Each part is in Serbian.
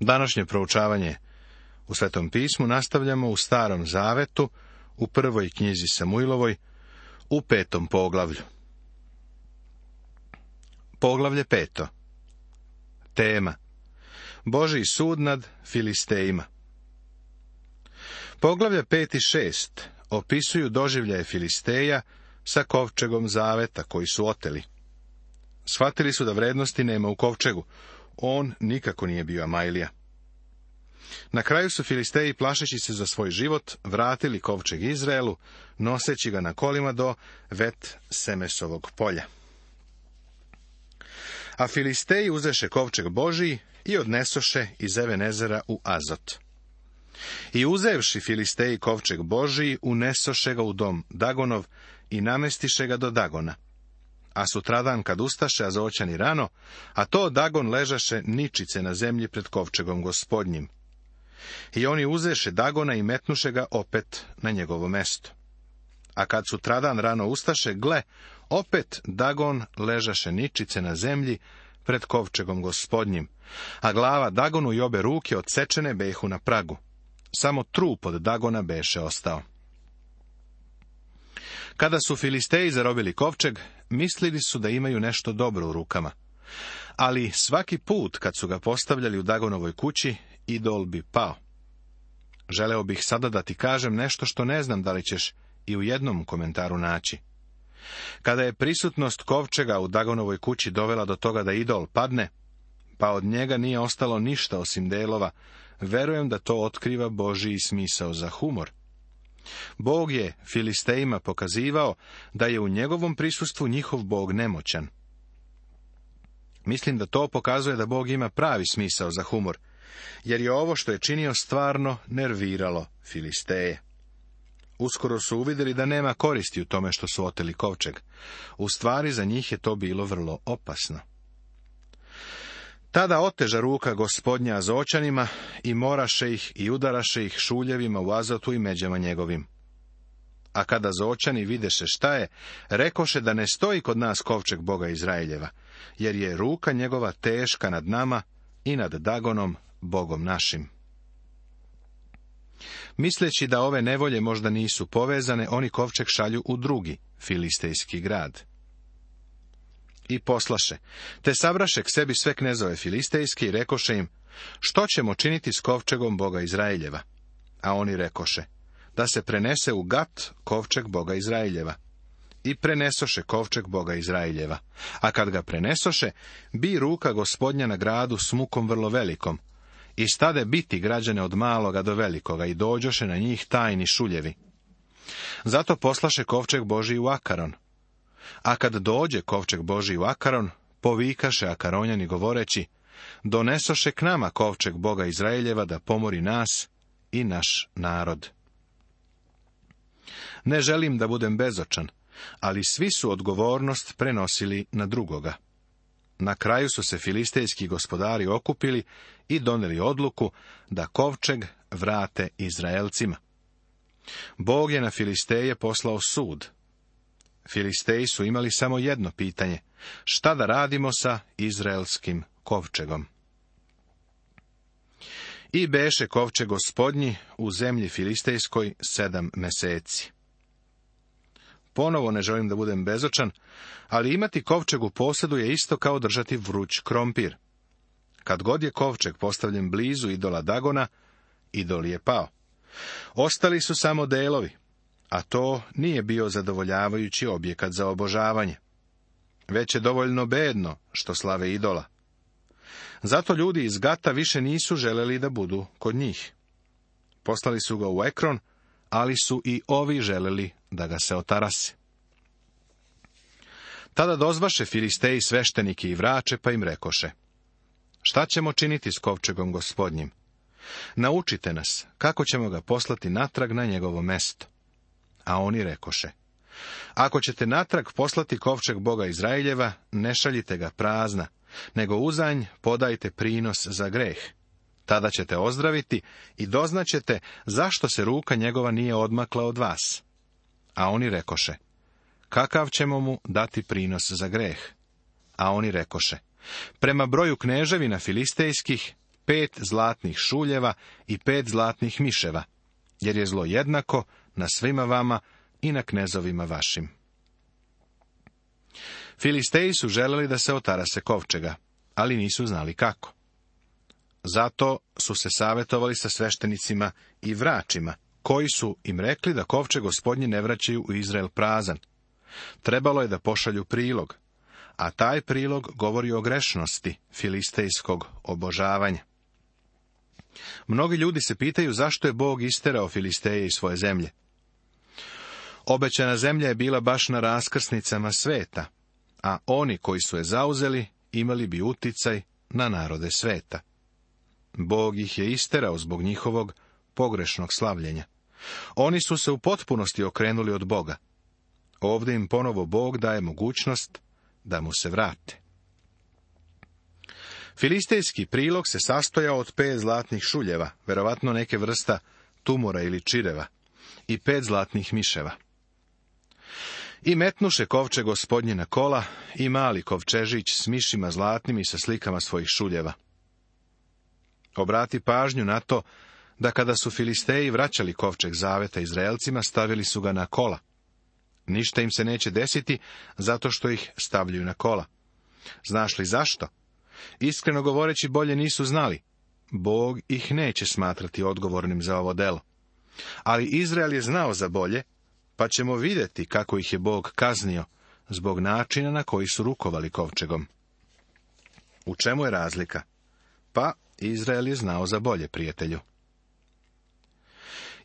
Današnje proučavanje u Svetom pismu nastavljamo u Starom Zavetu, u prvoj knjizi Samuilovoj, u petom poglavlju. Poglavlje peto. Tema. Boži sud nad Filistejima. Poglavlja pet i šest opisuju doživljaje Filisteja sa kovčegom zaveta koji su oteli. Shvatili su da vrednosti nema u kovčegu, on nikako nije bio Amajlija. Na kraju su Filisteji, plašeći se za svoj život, vratili kovčeg Izraelu, noseći ga na kolima do vet Semesovog polja. A Filisteji uzeše kovčeg Božiji i odnesoše iz Evenezera u Azot. I uzevši Filisteji kovčeg Božiji, unesoše ga u dom Dagonov i namestiše ga do Dagona a sutradan kad ustaše azočani rano, a to Dagon ležaše ničice na zemlji pred kovčegom gospodnjim. I oni uzeše Dagona i metnuše ga opet na njegovo mesto. A kad sutradan rano ustaše, gle, opet Dagon ležaše ničice na zemlji pred kovčegom gospodnjim, a glava Dagonu i obe ruke odsečene behu na pragu. Samo trup od Dagona beše ostao. Kada su Filisteji zarobili kovčeg, mislili su da imaju nešto dobro u rukama. Ali svaki put kad su ga postavljali u Dagonovoj kući, idol bi pao. Želeo bih sada da ti kažem nešto što ne znam da li ćeš i u jednom komentaru naći. Kada je prisutnost Kovčega u Dagonovoj kući dovela do toga da idol padne, pa od njega nije ostalo ništa osim delova, verujem da to otkriva Božiji smisao za humor. Bog je Filistejima pokazivao da je u njegovom prisustvu njihov Bog nemoćan. Mislim da to pokazuje da Bog ima pravi smisao za humor, jer je ovo što je činio stvarno nerviralo Filisteje. Uskoro su uvidjeli da nema koristi u tome što su oteli kovčeg. U stvari za njih je to bilo vrlo opasno. Tada oteža ruka gospodnja zočanima i moraše ih i udaraše ih šuljevima u azotu i međama njegovim. A kada zočani videše šta je, rekoše da ne stoji kod nas kovčeg Boga Izraeljeva, jer je ruka njegova teška nad nama i nad Dagonom, Bogom našim. Misleći da ove nevolje možda nisu povezane, oni kovčeg šalju u drugi, filistejski grad i poslaše, te sabraše k sebi sve knezove filistejski i rekoše im, što ćemo činiti s kovčegom Boga Izraeljeva? A oni rekoše, da se prenese u gat kovčeg Boga Izraeljeva. I prenesoše kovčeg Boga Izraeljeva. A kad ga prenesoše, bi ruka gospodnja na gradu s mukom vrlo velikom. I stade biti građane od maloga do velikoga i dođoše na njih tajni šuljevi. Zato poslaše kovčeg Boži u Akaron, a kad dođe kovčeg Boži u Akaron, povikaše Akaronjani govoreći, donesoše k nama kovčeg Boga Izraeljeva da pomori nas i naš narod. Ne želim da budem bezočan, ali svi su odgovornost prenosili na drugoga. Na kraju su se filistejski gospodari okupili i doneli odluku da kovčeg vrate Izraelcima. Bog je na Filisteje poslao sud, Filisteji su imali samo jedno pitanje. Šta da radimo sa izraelskim kovčegom? I beše kovče gospodnji u zemlji Filistejskoj sedam meseci. Ponovo ne želim da budem bezočan, ali imati kovčeg u posedu je isto kao držati vruć krompir. Kad god je kovčeg postavljen blizu idola Dagona, idol je pao. Ostali su samo delovi a to nije bio zadovoljavajući objekat za obožavanje. Već je dovoljno bedno što slave idola. Zato ljudi iz Gata više nisu želeli da budu kod njih. Poslali su ga u Ekron, ali su i ovi želeli da ga se otarase. Tada dozvaše Filisteji sveštenike i vrače, pa im rekoše, šta ćemo činiti s kovčegom gospodnjim? Naučite nas, kako ćemo ga poslati natrag na njegovo mesto a oni rekoše. Ako ćete natrag poslati kovčeg Boga Izraeljeva, ne šaljite ga prazna, nego uzanj podajte prinos za greh. Tada ćete ozdraviti i doznaćete zašto se ruka njegova nije odmakla od vas. A oni rekoše, kakav ćemo mu dati prinos za greh? A oni rekoše, prema broju kneževina filistejskih, pet zlatnih šuljeva i pet zlatnih miševa, jer je zlo jednako na svima vama i na knezovima vašim. Filisteji su želeli da se otarase kovčega, ali nisu znali kako. Zato su se savjetovali sa sveštenicima i vračima, koji su im rekli da kovče gospodnje ne vraćaju u Izrael prazan. Trebalo je da pošalju prilog, a taj prilog govori o grešnosti filistejskog obožavanja. Mnogi ljudi se pitaju zašto je Bog isterao Filisteje iz svoje zemlje. Obećana zemlja je bila baš na raskrsnicama sveta, a oni koji su je zauzeli imali bi uticaj na narode sveta. Bog ih je isterao zbog njihovog pogrešnog slavljenja. Oni su se u potpunosti okrenuli od Boga. Ovdje im ponovo Bog daje mogućnost da mu se vrate. Filistejski prilog se sastojao od pet zlatnih šuljeva, verovatno neke vrsta tumora ili čireva, i pet zlatnih miševa. I metnuše kovče gospodnje na kola i mali kovčežić s mišima zlatnim i sa slikama svojih šuljeva. Obrati pažnju na to da kada su Filisteji vraćali kovčeg zaveta Izraelcima, stavili su ga na kola. Ništa im se neće desiti, zato što ih stavljaju na kola. Znaš li zašto? Iskreno govoreći bolje nisu znali. Bog ih neće smatrati odgovornim za ovo delo. Ali Izrael je znao za bolje pa ćemo vidjeti kako ih je Bog kaznio zbog načina na koji su rukovali kovčegom. U čemu je razlika? Pa Izrael je znao za bolje prijatelju.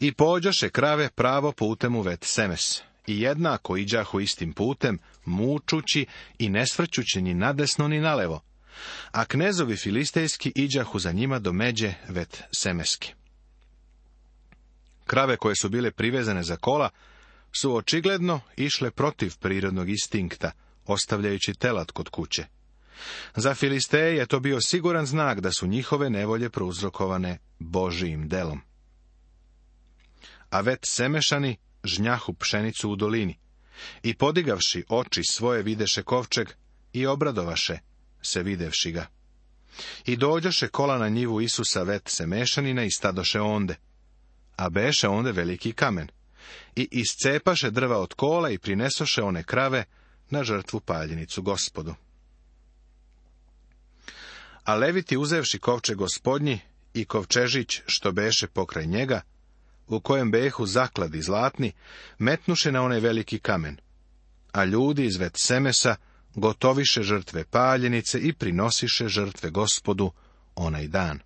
I pođoše krave pravo putem u vet semes, i jednako iđahu istim putem, mučući i nesvrćući ni nadesno ni nalevo, a knezovi filistejski iđahu za njima do međe vet semeski. Krave koje su bile privezane za kola, su očigledno išle protiv prirodnog instinkta, ostavljajući telat kod kuće. Za Filisteje je to bio siguran znak da su njihove nevolje prouzrokovane Božijim delom. A vet semešani žnjahu pšenicu u dolini i podigavši oči svoje videše kovčeg i obradovaše se videvši ga. I dođoše kola na njivu Isusa vet semešanina i stadoše onde, a beše onde veliki kamen, i iscepaše drva od kola i prinesoše one krave na žrtvu paljenicu gospodu. A Leviti uzevši kovče gospodnji i kovčežić što beše pokraj njega, u kojem behu zakladi zlatni, metnuše na onaj veliki kamen. A ljudi iz semesa gotoviše žrtve paljenice i prinosiše žrtve gospodu onaj dan.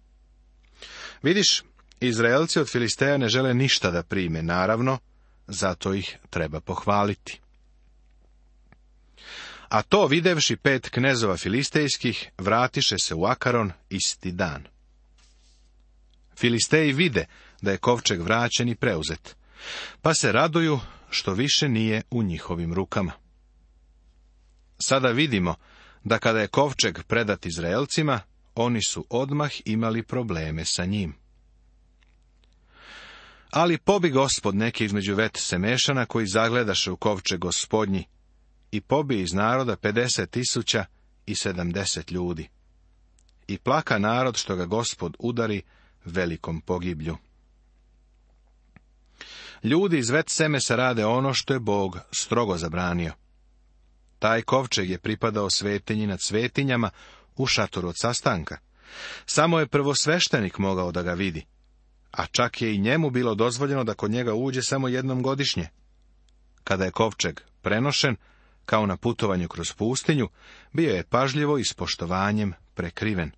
Vidiš, Izraelci od Filisteja ne žele ništa da prime, naravno, zato ih treba pohvaliti. A to videvši pet knezova filistejskih, vratiše se u Akaron isti dan. Filisteji vide da je kovčeg vraćen i preuzet, pa se raduju što više nije u njihovim rukama. Sada vidimo da kada je kovčeg predat Izraelcima, oni su odmah imali probleme sa njim. Ali pobi gospod neki između vet semešana koji zagledaše u kovče gospodnji i pobi iz naroda pedeset tisuća i sedamdeset ljudi. I plaka narod što ga gospod udari velikom pogiblju. Ljudi iz vet se rade ono što je Bog strogo zabranio. Taj kovčeg je pripadao svetinji nad svetinjama u šatoru od sastanka. Samo je prvosveštenik mogao da ga vidi a čak je i njemu bilo dozvoljeno da kod njega uđe samo jednom godišnje. Kada je kovčeg prenošen, kao na putovanju kroz pustinju, bio je pažljivo i s poštovanjem prekriven.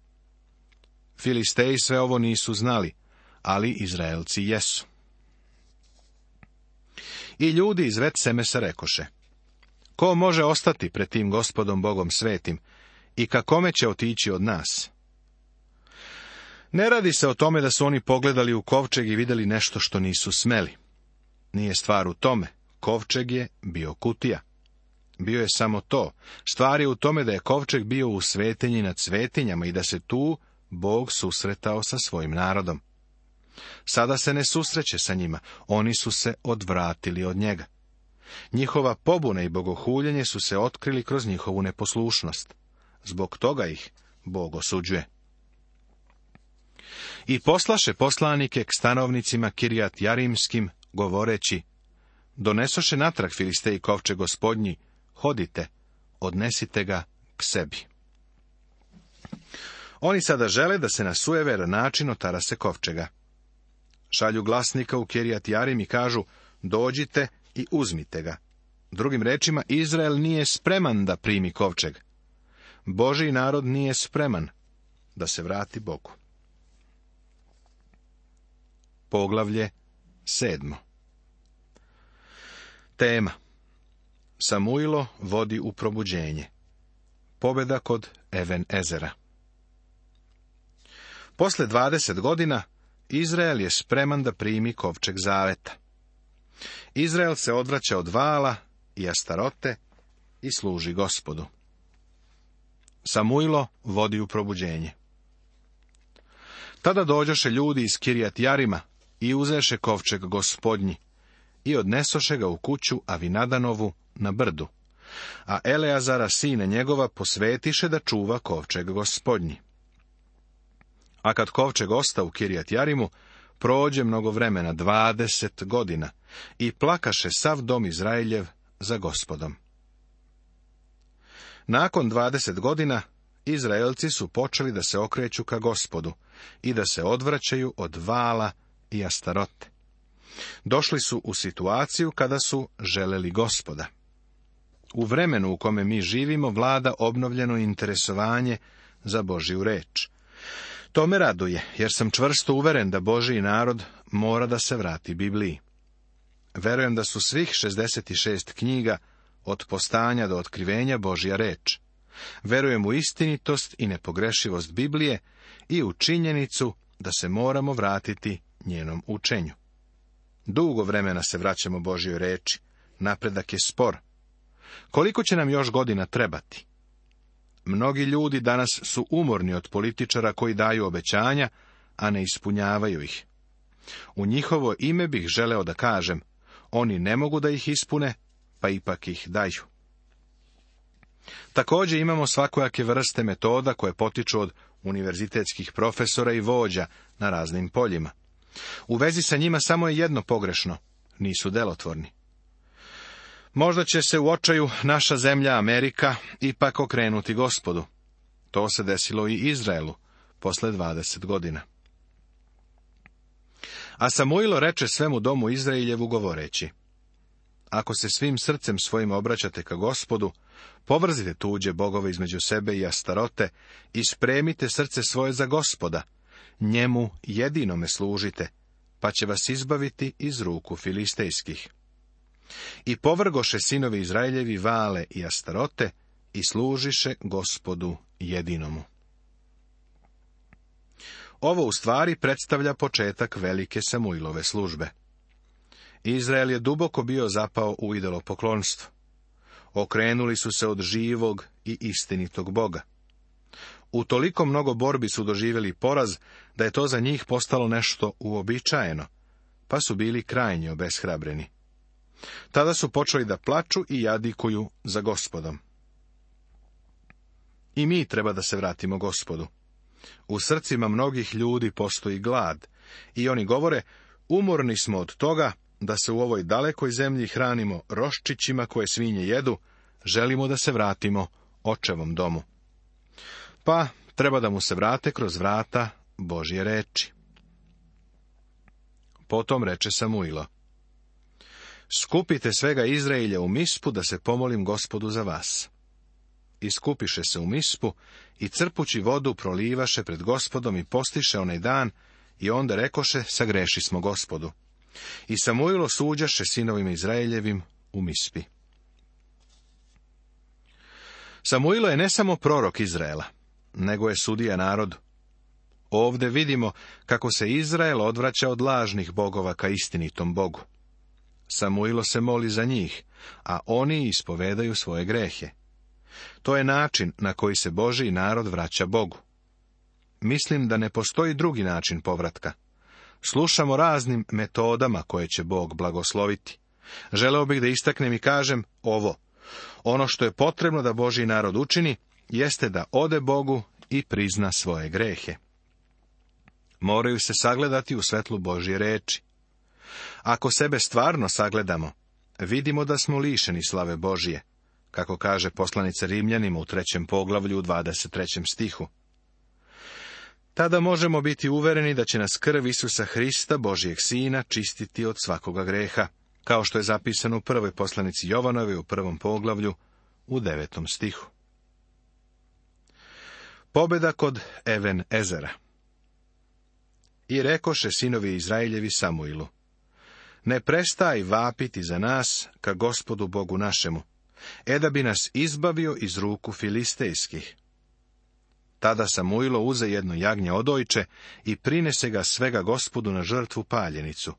Filisteji sve ovo nisu znali, ali Izraelci jesu. I ljudi iz Vetsemesa rekoše, Ko može ostati pred tim gospodom Bogom svetim i ka kome će otići od nas? Ne radi se o tome da su oni pogledali u kovčeg i vidjeli nešto što nisu smeli. Nije stvar u tome. Kovčeg je bio kutija. Bio je samo to. Stvar je u tome da je kovčeg bio u svetenji nad svetinjama i da se tu Bog susretao sa svojim narodom. Sada se ne susreće sa njima, oni su se odvratili od njega. Njihova pobuna i bogohuljenje su se otkrili kroz njihovu neposlušnost. Zbog toga ih Bog osuđuje. I poslaše poslanike k stanovnicima Kirijat Jarimskim, govoreći, Donesoše natrag i kovče gospodnji, hodite, odnesite ga k sebi. Oni sada žele da se na sujever način otara se kovčega. Šalju glasnika u Kirijat Jarim i kažu, dođite i uzmite ga. Drugim rečima, Izrael nije spreman da primi kovčeg. Boži narod nije spreman da se vrati Bogu. Poglavlje sedmo. Tema Samuilo vodi u probuđenje. Pobjeda kod Even ezera. Posle 20 godina Izrael je spreman da primi kovčeg zaveta. Izrael se odvraća od vala i astarote i služi gospodu. Samuilo vodi u probuđenje. Tada dođoše ljudi iz Kirijat Jarima, i uzeše kovčeg gospodnji i odnesoše ga u kuću Avinadanovu na brdu. A Eleazara sine njegova posvetiše da čuva kovčeg gospodnji. A kad kovčeg osta u Kirijat Jarimu, prođe mnogo vremena, dvadeset godina, i plakaše sav dom Izraeljev za gospodom. Nakon dvadeset godina, Izraelci su počeli da se okreću ka gospodu i da se odvraćaju od vala i Astarote. Došli su u situaciju kada su želeli gospoda. U vremenu u kome mi živimo vlada obnovljeno interesovanje za Božju reč. To me raduje, jer sam čvrsto uveren da Božji narod mora da se vrati Bibliji. Verujem da su svih 66 knjiga od postanja do otkrivenja Božja reč. Verujem u istinitost i nepogrešivost Biblije i u činjenicu da se moramo vratiti njenom učenju. Dugo vremena se vraćamo Božjoj reči. Napredak je spor. Koliko će nam još godina trebati? Mnogi ljudi danas su umorni od političara koji daju obećanja, a ne ispunjavaju ih. U njihovo ime bih želeo da kažem, oni ne mogu da ih ispune, pa ipak ih daju. Također imamo svakojake vrste metoda koje potiču od univerzitetskih profesora i vođa na raznim poljima. U vezi sa njima samo je jedno pogrešno, nisu delotvorni. Možda će se u očaju naša zemlja Amerika ipak okrenuti gospodu. To se desilo i Izraelu posle 20 godina. A Samuilo reče svemu domu Izraeljevu govoreći, Ako se svim srcem svojim obraćate ka gospodu, povrzite tuđe bogove između sebe i astarote i spremite srce svoje za gospoda, njemu jedinome služite, pa će vas izbaviti iz ruku filistejskih. I povrgoše sinovi Izraeljevi vale i astarote i služiše gospodu jedinomu. Ovo u stvari predstavlja početak velike Samuilove službe. Izrael je duboko bio zapao u idolopoklonstvo. Okrenuli su se od živog i istinitog Boga. U toliko mnogo borbi su doživjeli poraz, da je to za njih postalo nešto uobičajeno, pa su bili krajnje obeshrabreni. Tada su počeli da plaču i jadikuju za gospodom. I mi treba da se vratimo gospodu. U srcima mnogih ljudi postoji glad i oni govore, umorni smo od toga da se u ovoj dalekoj zemlji hranimo roščićima koje svinje jedu, želimo da se vratimo očevom domu pa treba da mu se vrate kroz vrata Božje reči. Potom reče Samuilo. Skupite svega Izraelja u mispu da se pomolim gospodu za vas. I skupiše se u mispu i crpući vodu prolivaše pred gospodom i postiše onaj dan i onda rekoše sagreši smo gospodu. I Samuilo suđaše sinovim Izraeljevim u mispi. Samuilo je ne samo prorok Izraela, nego je sudija narodu. Ovde vidimo kako se Izrael odvraća od lažnih bogova ka istinitom bogu. Samuilo se moli za njih, a oni ispovedaju svoje grehe. To je način na koji se Boži narod vraća Bogu. Mislim da ne postoji drugi način povratka. Slušamo raznim metodama koje će Bog blagosloviti. Želeo bih da istaknem i kažem ovo. Ono što je potrebno da Boži narod učini, jeste da ode Bogu i prizna svoje grehe. Moraju se sagledati u svetlu Božje reči. Ako sebe stvarno sagledamo, vidimo da smo lišeni slave Božje, kako kaže poslanica Rimljanima u trećem poglavlju u 23. stihu. Tada možemo biti uvereni da će nas krv Isusa Hrista, Božijeg Sina, čistiti od svakoga greha, kao što je zapisano u prvoj poslanici Jovanovi u prvom poglavlju u devetom stihu. Pobeda kod Even ezera. I rekoše sinovi Izraeljevi Samuilu, ne prestaj vapiti za nas ka gospodu Bogu našemu, e da bi nas izbavio iz ruku filistejskih. Tada Samuilo uze jedno jagnje odojče i prinese ga svega gospodu na žrtvu paljenicu.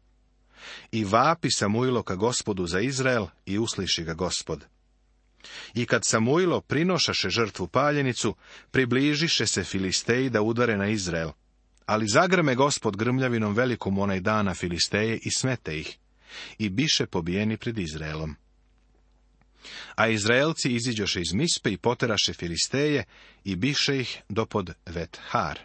I vapi Samuilo ka gospodu za Izrael i usliši ga gospod. I kad Samuilo prinošaše žrtvu paljenicu, približiše se Filisteji da udare na Izrael. Ali zagrme gospod grmljavinom velikom onaj dana Filisteje i smete ih, i biše pobijeni pred Izraelom. A Izraelci iziđoše iz Mispe i poteraše Filisteje i biše ih do pod Vethar.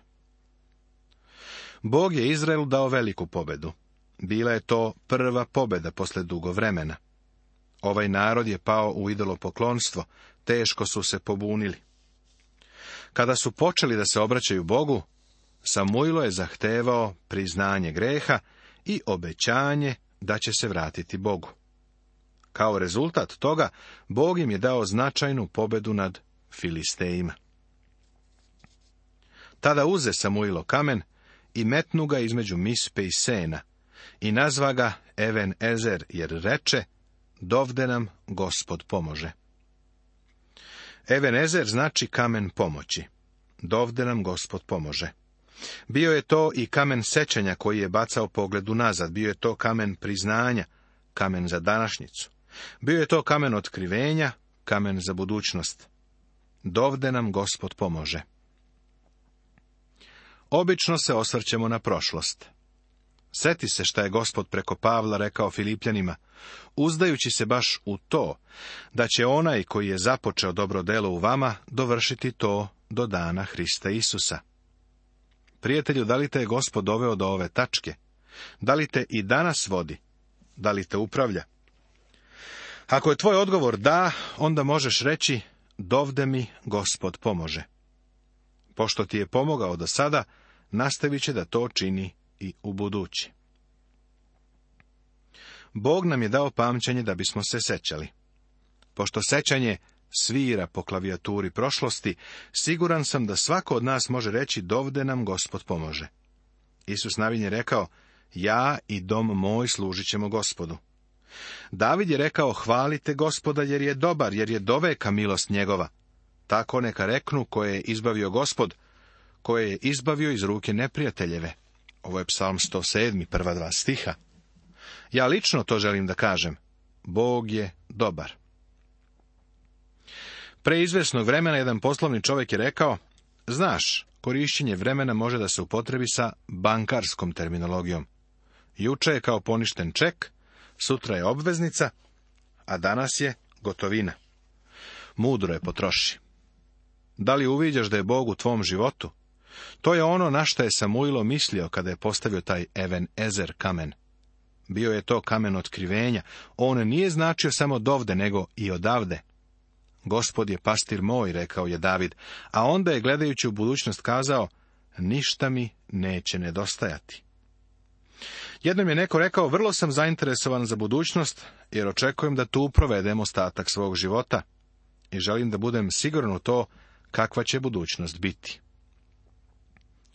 Bog je Izraelu dao veliku pobedu. Bila je to prva pobeda posle dugo vremena. Ovaj narod je pao u idolopoklonstvo, teško su se pobunili. Kada su počeli da se obraćaju Bogu, Samuilo je zahtevao priznanje greha i obećanje da će se vratiti Bogu. Kao rezultat toga, Bog im je dao značajnu pobedu nad Filistejima. Tada uze Samuilo kamen i metnu ga između Mispe i Sena i nazva ga Even Ezer, jer reče, dovde nam gospod pomože. Evenezer znači kamen pomoći. Dovde nam gospod pomože. Bio je to i kamen sećanja koji je bacao pogledu nazad. bio je to kamen priznanja, kamen za današnjicu. Bio je to kamen otkrivenja, kamen za budućnost. Dovde nam gospod pomože. Obično se osvrćemo na prošlost. Sjeti se šta je gospod preko Pavla rekao Filipljanima, uzdajući se baš u to, da će onaj koji je započeo dobro delo u vama dovršiti to do dana Hrista Isusa. Prijatelju, da li te je gospod doveo do ove tačke? Da li te i danas vodi? Da li te upravlja? Ako je tvoj odgovor da, onda možeš reći, dovde mi gospod pomože. Pošto ti je pomogao do sada, nastavit će da to čini i u budući. Bog nam je dao pamćenje da bismo se sećali. Pošto sećanje svira po klavijaturi prošlosti, siguran sam da svako od nas može reći dovde nam gospod pomože. Isus Navin je rekao, ja i dom moj služit ćemo gospodu. David je rekao, hvalite gospoda jer je dobar, jer je doveka milost njegova. Tako neka reknu koje je izbavio gospod, koje je izbavio iz ruke neprijateljeve. Ovo je psalm 107, prva dva stiha. Ja lično to želim da kažem. Bog je dobar. Pre izvesnog vremena jedan poslovni čovjek je rekao, znaš, korišćenje vremena može da se upotrebi sa bankarskom terminologijom. Juče je kao poništen ček, sutra je obveznica, a danas je gotovina. Mudro je potroši. Da li uviđaš da je Bog u tvom životu? To je ono na šta je Samuilo mislio kada je postavio taj Even Ezer kamen. Bio je to kamen otkrivenja, on nije značio samo dovde, nego i odavde. Gospod je pastir moj, rekao je David, a onda je gledajući u budućnost kazao, ništa mi neće nedostajati. Jednom je neko rekao, vrlo sam zainteresovan za budućnost, jer očekujem da tu provedem ostatak svog života i želim da budem siguran u to kakva će budućnost biti.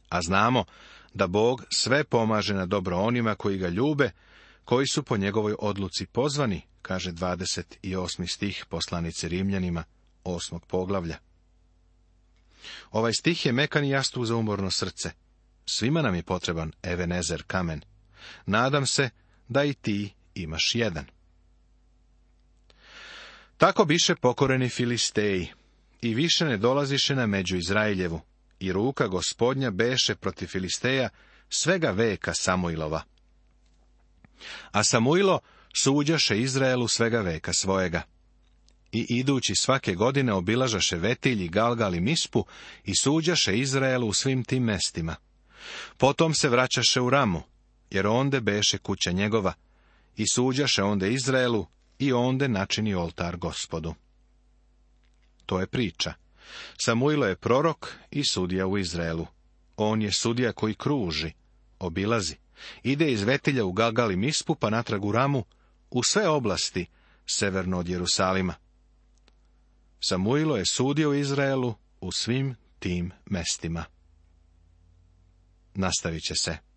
A znamo da Bog sve pomaže na dobro onima koji ga ljube, koji su po njegovoj odluci pozvani, kaže 28. stih poslanice Rimljanima, osmog poglavlja. Ovaj stih je mekan jastu za umorno srce. Svima nam je potreban evenezer kamen. Nadam se da i ti imaš jedan. Tako biše pokoreni Filisteji i više ne dolaziše na među Izraeljevu, i ruka gospodnja beše protiv Filisteja svega veka Samuilova. A Samuilo suđaše Izraelu svega veka svojega. I idući svake godine obilažaše vetilj i galgal i mispu i suđaše Izraelu u svim tim mestima. Potom se vraćaše u ramu, jer onde beše kuća njegova, i suđaše onde Izraelu i onde načini oltar gospodu. To je priča. Samuilo je prorok i sudija u Izraelu. On je sudija koji kruži, obilazi, ide iz Vetilja u Galgali Mispu pa natrag u Ramu, u sve oblasti, severno od Jerusalima. Samuilo je sudio u Izraelu u svim tim mestima. Nastavit će se.